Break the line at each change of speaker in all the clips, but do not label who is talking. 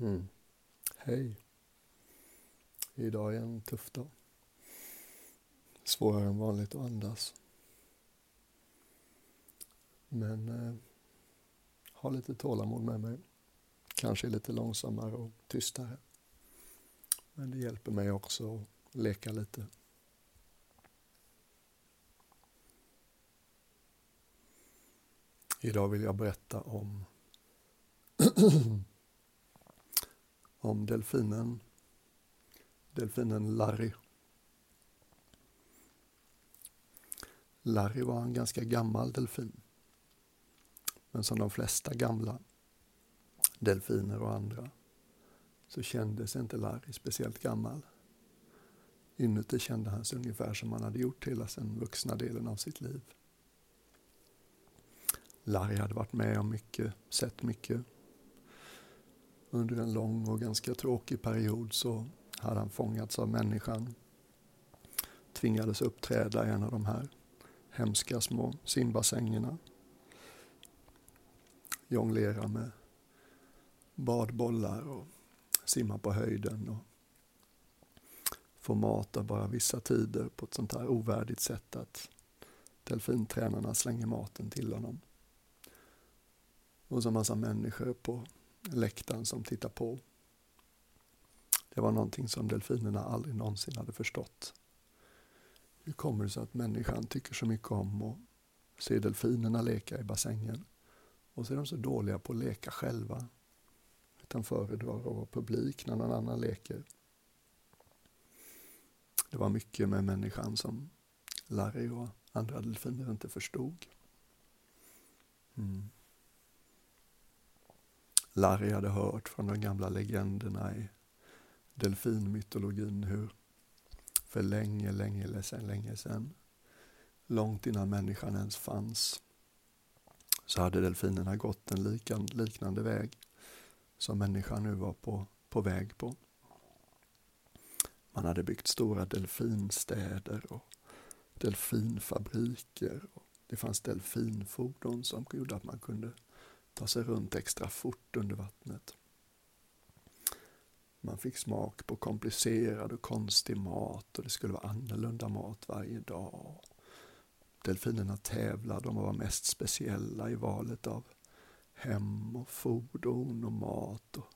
Mm. Hej. Idag är en tuff dag. Svårare än vanligt att andas. Men eh, ha lite tålamod med mig. Kanske lite långsammare och tystare. Men det hjälper mig också att leka lite. Idag vill jag berätta om om delfinen, delfinen Larry. Larry var en ganska gammal delfin. Men som de flesta gamla delfiner och andra så kändes inte Larry speciellt gammal. Inuti kände han sig ungefär som han hade gjort hela den vuxna delen av sitt liv. Larry hade varit med om mycket, sett mycket, under en lång och ganska tråkig period så hade han fångats av människan. Tvingades uppträda i en av de här hemska små simbassängerna. Jonglera med badbollar och simma på höjden och få mat av bara vissa tider på ett sånt här ovärdigt sätt att delfintränarna slänger maten till honom. Och så massa människor på läktaren som tittar på. Det var någonting som delfinerna aldrig någonsin hade förstått. Hur kommer det sig att människan tycker så mycket om att se delfinerna leka i bassängen och så är de så dåliga på att leka själva utan föredrar att vara publik när någon annan leker. Det var mycket med människan som Larry och andra delfiner inte förstod. Mm. Larry hade hört från de gamla legenderna i delfinmytologin hur för länge, länge, länge sedan, långt innan människan ens fanns, så hade delfinerna gått en liknande väg som människan nu var på, på väg på. Man hade byggt stora delfinstäder och delfinfabriker. Och det fanns delfinfordon som gjorde att man kunde ta sig runt extra fort under vattnet. Man fick smak på komplicerad och konstig mat och det skulle vara annorlunda mat varje dag. Delfinerna tävlade om att vara mest speciella i valet av hem och fordon och mat. Och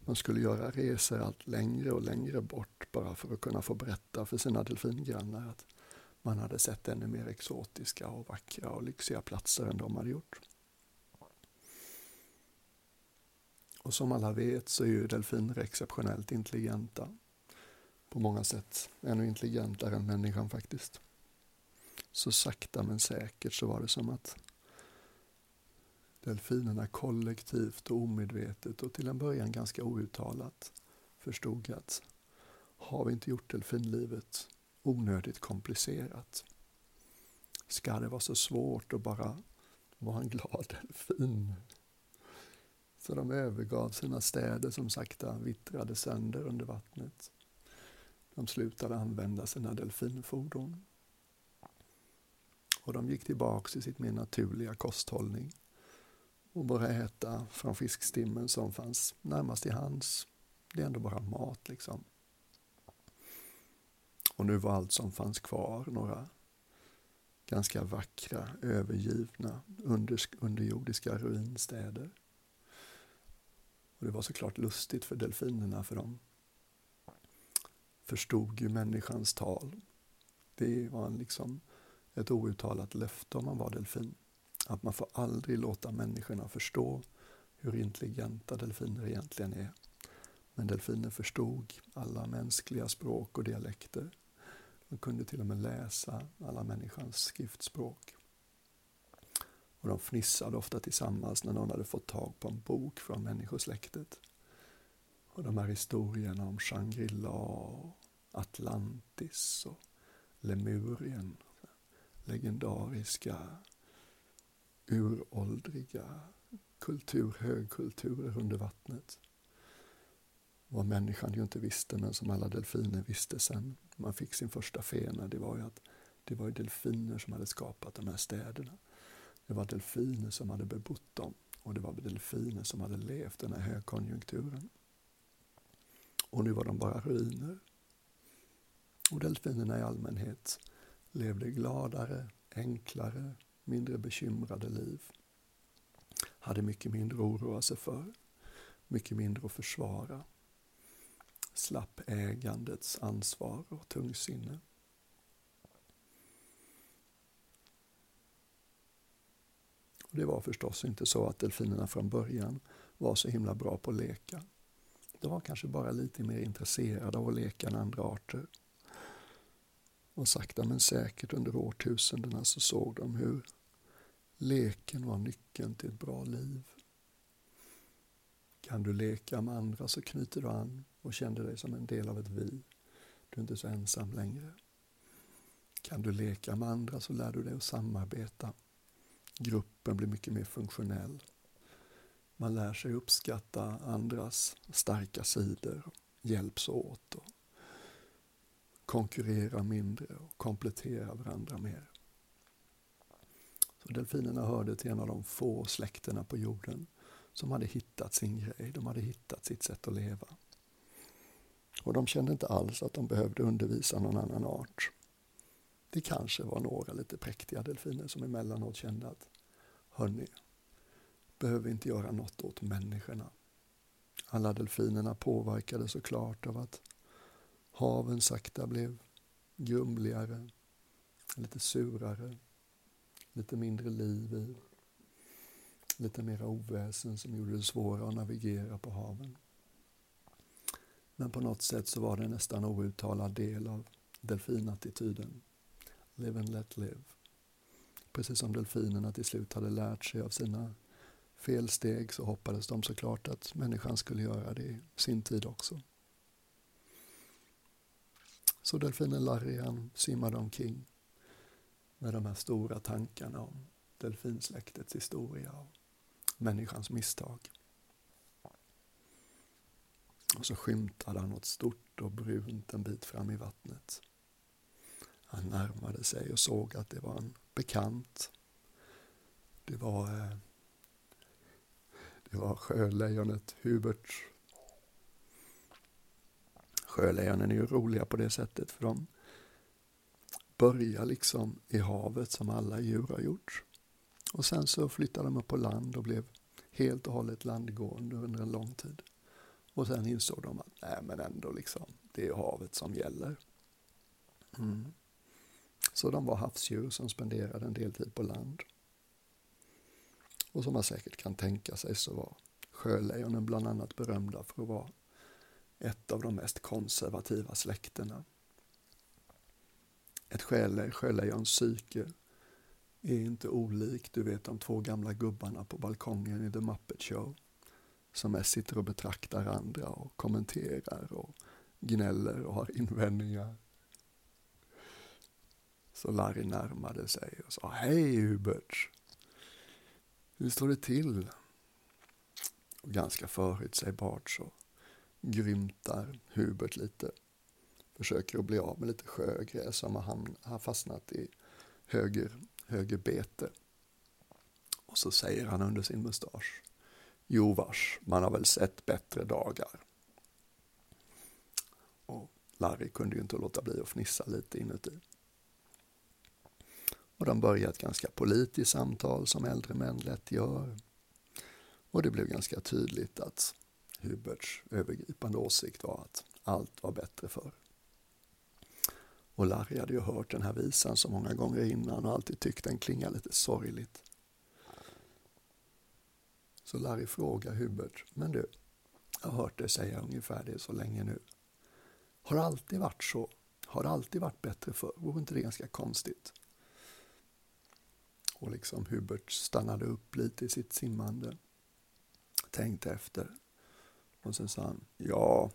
man skulle göra resor allt längre och längre bort bara för att kunna få berätta för sina delfingrannar att man hade sett ännu mer exotiska och vackra och lyxiga platser än de hade gjort. Och som alla vet så är ju delfiner exceptionellt intelligenta. På många sätt ännu intelligentare än människan faktiskt. Så sakta men säkert så var det som att delfinerna kollektivt och omedvetet och till en början ganska outtalat förstod att har vi inte gjort delfinlivet onödigt komplicerat? Ska det vara så svårt att bara vara en glad delfin? Så de övergav sina städer som sakta vittrade sönder under vattnet. De slutade använda sina delfinfordon. Och de gick tillbaks till sitt mer naturliga kosthållning och började äta från fiskstimmen som fanns närmast i hands. Det är ändå bara mat liksom. Och nu var allt som fanns kvar några ganska vackra, övergivna underjordiska ruinstäder. Och det var såklart lustigt för delfinerna för de förstod ju människans tal. Det var liksom ett outtalat löfte om man var delfin. Att man får aldrig låta människorna förstå hur intelligenta delfiner egentligen är. Men delfiner förstod alla mänskliga språk och dialekter. De kunde till och med läsa alla människans skriftspråk. Och de fnissade ofta tillsammans när någon hade fått tag på en bok från människosläktet. Och de här historierna om Shangri-La Atlantis och Lemurien. Legendariska, uråldriga kultur, högkulturer under vattnet. Vad människan ju inte visste, men som alla delfiner visste sen man fick sin första fena, det var ju att det var delfiner som hade skapat de här städerna. Det var delfiner som hade bebott dem Och det var delfiner som hade levt den här högkonjunkturen. Och nu var de bara ruiner. Och delfinerna i allmänhet levde gladare, enklare, mindre bekymrade liv. Hade mycket mindre att oroa sig för, mycket mindre att försvara. Slapp ägandets ansvar och tungsinne. Och det var förstås inte så att delfinerna från början var så himla bra på att leka. De var kanske bara lite mer intresserade av att leka än andra arter. Och sakta men säkert under årtusendena så såg de hur leken var nyckeln till ett bra liv. Kan du leka med andra så knyter du an och känner dig som en del av ett vi. Du är inte så ensam längre. Kan du leka med andra så lär du dig att samarbeta. Gruppen blir mycket mer funktionell. Man lär sig uppskatta andras starka sidor, hjälps åt och konkurrera mindre och komplettera varandra mer. Så delfinerna hörde till en av de få släkterna på jorden som hade hittat sin grej, de hade hittat sitt sätt att leva. Och de kände inte alls att de behövde undervisa någon annan art. Det kanske var några lite präktiga delfiner som emellanåt kände att hörni, behöver inte göra något åt människorna. Alla delfinerna påverkades såklart av att haven sakta blev grumligare, lite surare, lite mindre liv i, lite mera oväsen som gjorde det svårare att navigera på haven. Men på något sätt så var det nästan outtalad del av delfinattityden. Live and let live. Precis som delfinerna till slut hade lärt sig av sina felsteg så hoppades de såklart att människan skulle göra det i sin tid också. Så delfinen Larry han simmade omkring med de här stora tankarna om delfinsläktets historia och människans misstag. Och så skymtade han något stort och brunt en bit fram i vattnet. Han närmade sig och såg att det var en bekant. Det var, eh, det var sjölejonet Hubert. Sjölejonen är ju roliga på det sättet för de börjar liksom i havet som alla djur har gjort. Och sen så flyttade de upp på land och blev helt och hållet landgående under en lång tid. Och sen insåg de att nej men ändå liksom, det är havet som gäller. Mm. Så de var havsdjur som spenderade en del tid på land. Och som man säkert kan tänka sig så var sjölejonen bland annat berömda för att vara ett av de mest konservativa släktena. Ett sjölejons psyke är inte olikt, du vet de två gamla gubbarna på balkongen i The Muppet Show som mest sitter och betraktar andra och kommenterar och gnäller och har invändningar. Så Larry närmade sig och sa Hej Hubert! Hur står det till? Och ganska förutsägbart så grymtar Hubert lite. Försöker att bli av med lite sjögräs som han har fastnat i höger, höger bete. Och så säger han under sin mustasch. Jo vars, man har väl sett bättre dagar. Och Larry kunde ju inte låta bli att fnissa lite inuti. Och de började ett ganska politiskt samtal som äldre män lätt gör. Och det blev ganska tydligt att Huberts övergripande åsikt var att allt var bättre förr. Och Larry hade ju hört den här visan så många gånger innan och alltid tyckt den klingade lite sorgligt. Så Larry frågar Hubert, men du, jag har hört dig säga ungefär det så länge nu. Har det alltid varit så? Har det alltid varit bättre förr? Vore inte det ganska konstigt? Och liksom Hubert stannade upp lite i sitt simmande, tänkte efter. Och sen sa han, ja,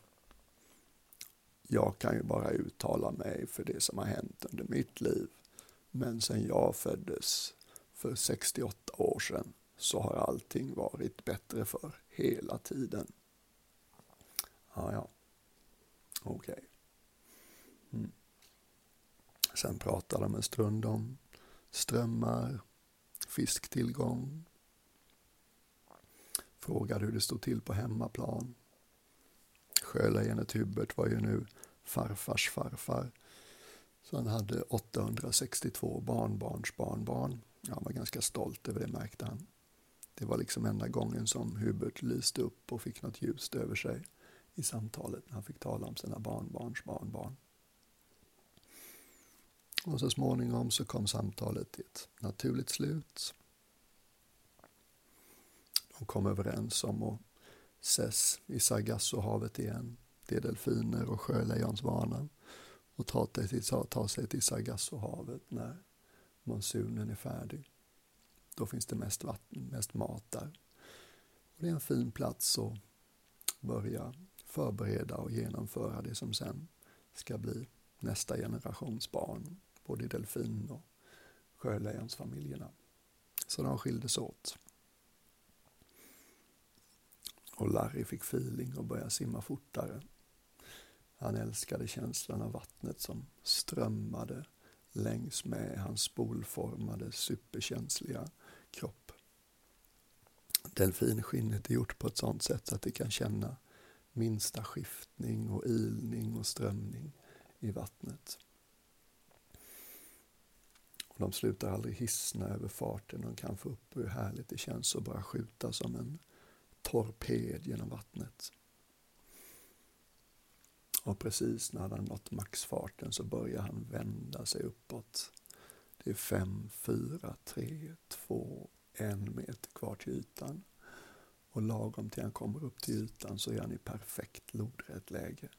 jag kan ju bara uttala mig för det som har hänt under mitt liv. Men sen jag föddes för 68 år sedan så har allting varit bättre för hela tiden. Ja, ja. Okej. Okay. Mm. Sen pratade de en stund om strömmar, fisktillgång, Frågade hur det stod till på hemmaplan. Sjölejonet Hubert var ju nu farfars farfar. Så han hade 862 barnbarns barnbarn. Han var ganska stolt över det märkte han. Det var liksom enda gången som Hubert lyste upp och fick något ljust över sig i samtalet när han fick tala om sina barnbarns barnbarn. Och så småningom så kom samtalet till ett naturligt slut. De kom överens om att ses i Sargassohavet igen. Det är delfiner och sjölejons vana och ta, till, ta sig till Sargassohavet när monsunen är färdig. Då finns det mest, vatten, mest mat där. Och det är en fin plats att börja förbereda och genomföra det som sen ska bli nästa generations barn, både i delfin och sjölejonsfamiljerna. Så de skildes åt. Och Larry fick feeling och började simma fortare. Han älskade känslan av vattnet som strömmade längs med hans spolformade, superkänsliga kropp. Delfinskinnet är gjort på ett sådant sätt att det kan känna minsta skiftning och ilning och strömning i vattnet. Och de slutar aldrig hissna över farten de kan få upp och hur härligt det känns att bara skjuta som en torped genom vattnet. Och precis när han nått maxfarten så börjar han vända sig uppåt. Det är fem, fyra, tre, två, en meter kvar till ytan. Och lagom till han kommer upp till ytan så är han i perfekt lodrätt läge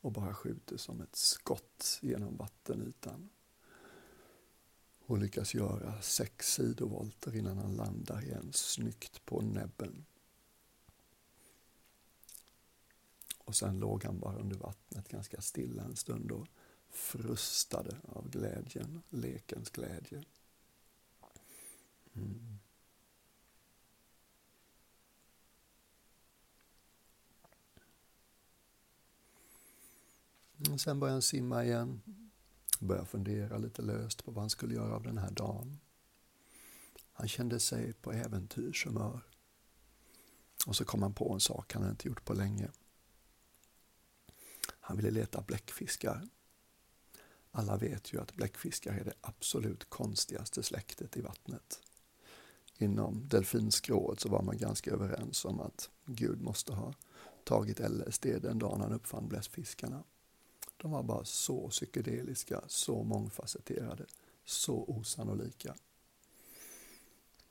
och bara skjuter som ett skott genom vattenytan. Och lyckas göra sex sidovolter innan han landar igen snyggt på näbben. Och sen låg han bara under vattnet ganska stilla en stund och frustade av glädjen, lekens glädje. Mm. Och sen började han simma igen. Började fundera lite löst på vad han skulle göra av den här dagen. Han kände sig på äventyrshumör. Och så kom han på en sak han inte gjort på länge. Han ville leta bläckfiskar. Alla vet ju att bläckfiskar är det absolut konstigaste släktet i vattnet. Inom delfinskrået så var man ganska överens om att Gud måste ha tagit LSD den dagen han uppfann bläckfiskarna. De var bara så psykedeliska, så mångfacetterade, så osannolika.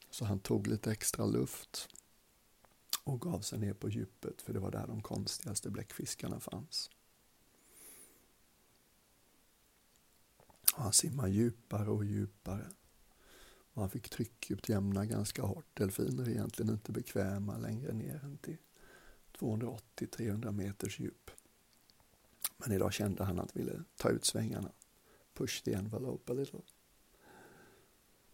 Så han tog lite extra luft och gav sig ner på djupet för det var där de konstigaste bläckfiskarna fanns. Han simmade djupare och djupare. Och han fick tryckutjämna ganska hårt. Delfiner är egentligen inte bekväma längre ner än till 280-300 meters djup. Men idag kände han att han ville ta ut svängarna. Push the envelope a little.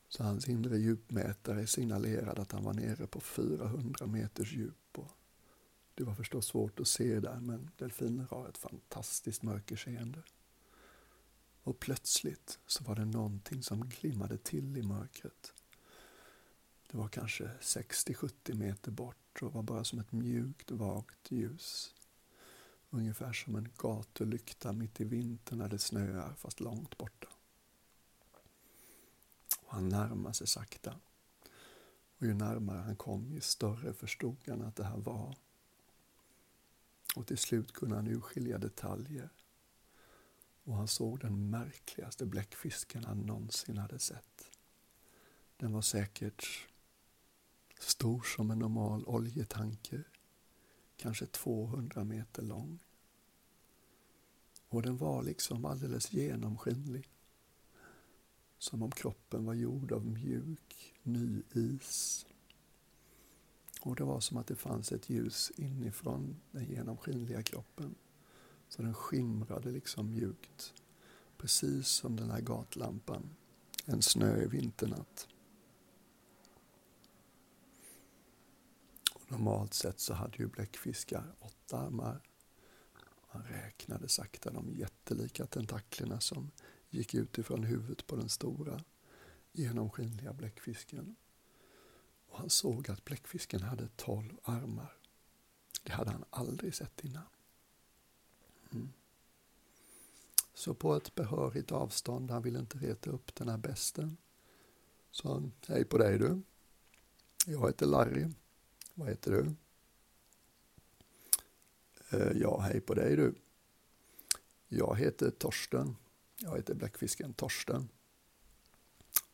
Så hans inre djupmätare signalerade att han var nere på 400 meters djup. Och det var förstås svårt att se där, men delfiner har ett fantastiskt mörkerseende. Och plötsligt så var det någonting som glimmade till i mörkret. Det var kanske 60-70 meter bort och var bara som ett mjukt, vagt ljus. Ungefär som en gatulykta mitt i vintern när det snöar, fast långt borta. Och han närmar sig sakta. Och ju närmare han kom, ju större förstod han att det här var. Och till slut kunde han urskilja detaljer och han såg den märkligaste bläckfisken han någonsin hade sett. Den var säkert stor som en normal oljetanker, kanske 200 meter lång. Och den var liksom alldeles genomskinlig. Som om kroppen var gjord av mjuk, ny is. Och det var som att det fanns ett ljus inifrån den genomskinliga kroppen. Så den skimrade liksom mjukt. Precis som den här gatlampan en snöig vinternatt. Normalt sett så hade ju bläckfiskar åtta armar. Man räknade sakta de jättelika tentaklerna som gick utifrån huvudet på den stora genomskinliga bläckfisken. Och han såg att bläckfisken hade tolv armar. Det hade han aldrig sett innan. Mm. Så på ett behörigt avstånd, han ville inte reta upp den här besten, sa han, hej på dig du. Jag heter Larry. Vad heter du? Eh, ja, hej på dig du. Jag heter Torsten. Jag heter bläckfisken Torsten.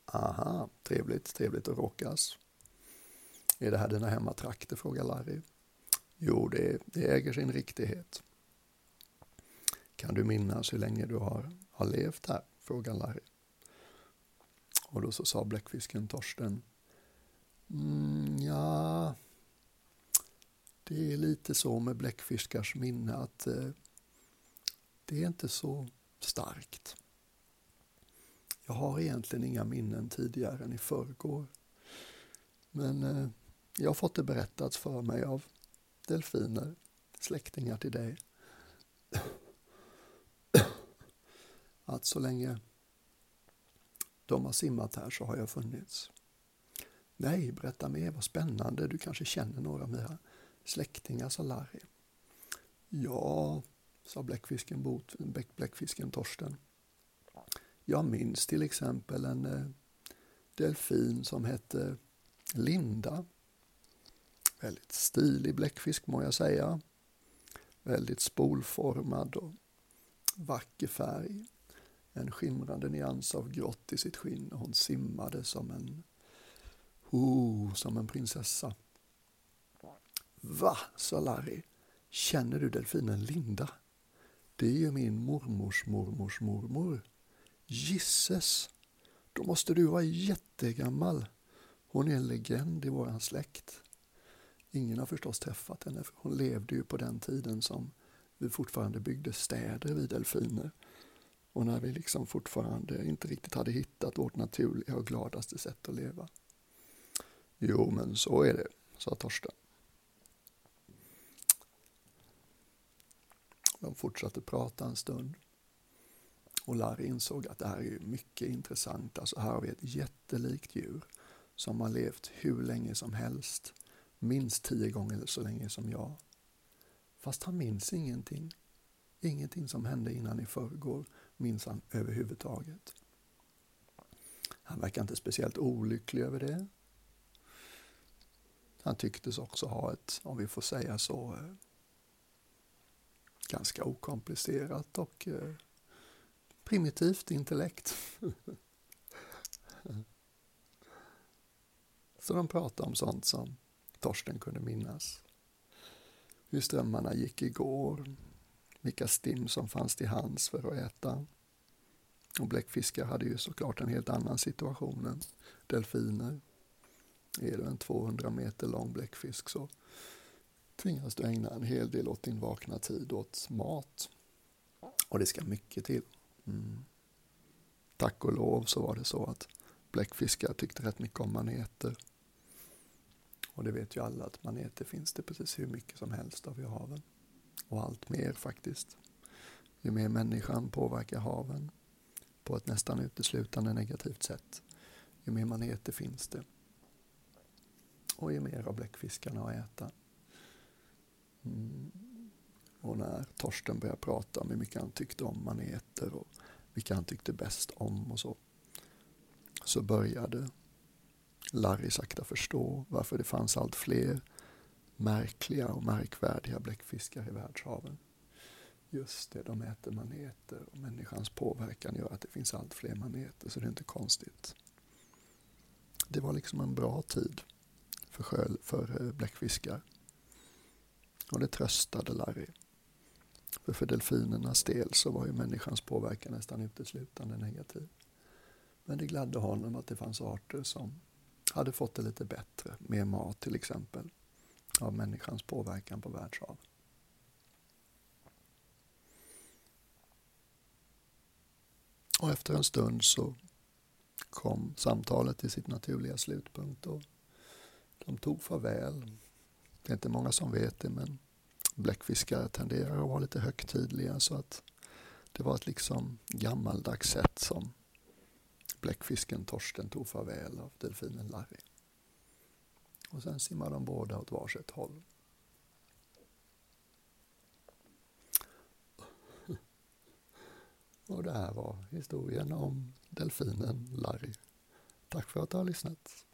Aha, trevligt, trevligt att råkas. Är det här dina hemmatrakter? frågar Larry. Jo, det, det äger sin riktighet. Kan du minnas hur länge du har, har levt här? frågar Larry. Och då så sa bläckfisken Torsten. Mm, ja, det är lite så med bläckfiskars minne att eh, det är inte så starkt. Jag har egentligen inga minnen tidigare än i förrgår. Men eh, jag har fått det berättat för mig av delfiner, släktingar till dig. Att så länge de har simmat här så har jag funnits. Nej, berätta mer, vad spännande, du kanske känner några av mina släktingar, sa Larry. Ja, sa bläckfisken, Bot, bläckfisken Torsten. Jag minns till exempel en eh, delfin som hette Linda. Väldigt stilig bläckfisk må jag säga. Väldigt spolformad och vacker färg. En skimrande nyans av grått i sitt skinn och hon simmade som en, oh, som en prinsessa. Va, sa Larry. Känner du delfinen Linda? Det är ju min mormors mormors mormor. Gisses! Då måste du vara jättegammal. Hon är en legend i våran släkt. Ingen har förstås träffat henne, för hon levde ju på den tiden som vi fortfarande byggde städer vid delfiner. Och när vi liksom fortfarande inte riktigt hade hittat vårt naturliga och gladaste sätt att leva. Jo, men så är det, sa Torsten. De fortsatte prata en stund. Och Larry insåg att det här är mycket intressant. Alltså här har vi ett jättelikt djur som har levt hur länge som helst. Minst tio gånger så länge som jag. Fast han minns ingenting. Ingenting som hände innan i förrgår minns han överhuvudtaget. Han verkar inte speciellt olycklig över det. Han tycktes också ha ett, om vi får säga så, eh, ganska okomplicerat och eh, primitivt intellekt. Så de pratade om sånt som Torsten kunde minnas. Hur strömmarna gick igår, vilka stim som fanns till hands för att äta. Och bläckfiskar hade ju såklart en helt annan situation än delfiner. Är du en 200 meter lång bläckfisk så tvingas du ägna en hel del åt din vakna tid åt mat. Och det ska mycket till. Mm. Tack och lov så var det så att bläckfiskar tyckte rätt mycket om maneter. Och det vet ju alla att maneter finns det precis hur mycket som helst av i haven. Och allt mer faktiskt. Ju mer människan påverkar haven på ett nästan uteslutande negativt sätt, ju mer maneter finns det. Och ju mer av bläckfiskarna att äta. Mm. Och när Torsten började prata om hur mycket han tyckte om maneter och vilka han tyckte bäst om och så, så började Larry sakta förstå varför det fanns allt fler märkliga och märkvärdiga bläckfiskar i världshaven. Just det, de äter maneter och människans påverkan gör att det finns allt fler maneter, så det är inte konstigt. Det var liksom en bra tid för, sjö, för eh, bläckfiskar. Och det tröstade Larry. För för delfinernas del så var ju människans påverkan nästan uteslutande negativ. Men det gladde honom att det fanns arter som hade fått det lite bättre, mer mat till exempel, av människans påverkan på världshaven. Och efter en stund så kom samtalet till sitt naturliga slutpunkt och de tog farväl. Det är inte många som vet det, men bläckfiskar tenderar att vara lite högtidliga så att det var ett liksom gammaldags sätt som bläckfisken Torsten tog farväl av delfinen Larry. Och sen simmar de båda åt varsitt håll. Och det här var historien om delfinen Larry. Tack för att du har lyssnat.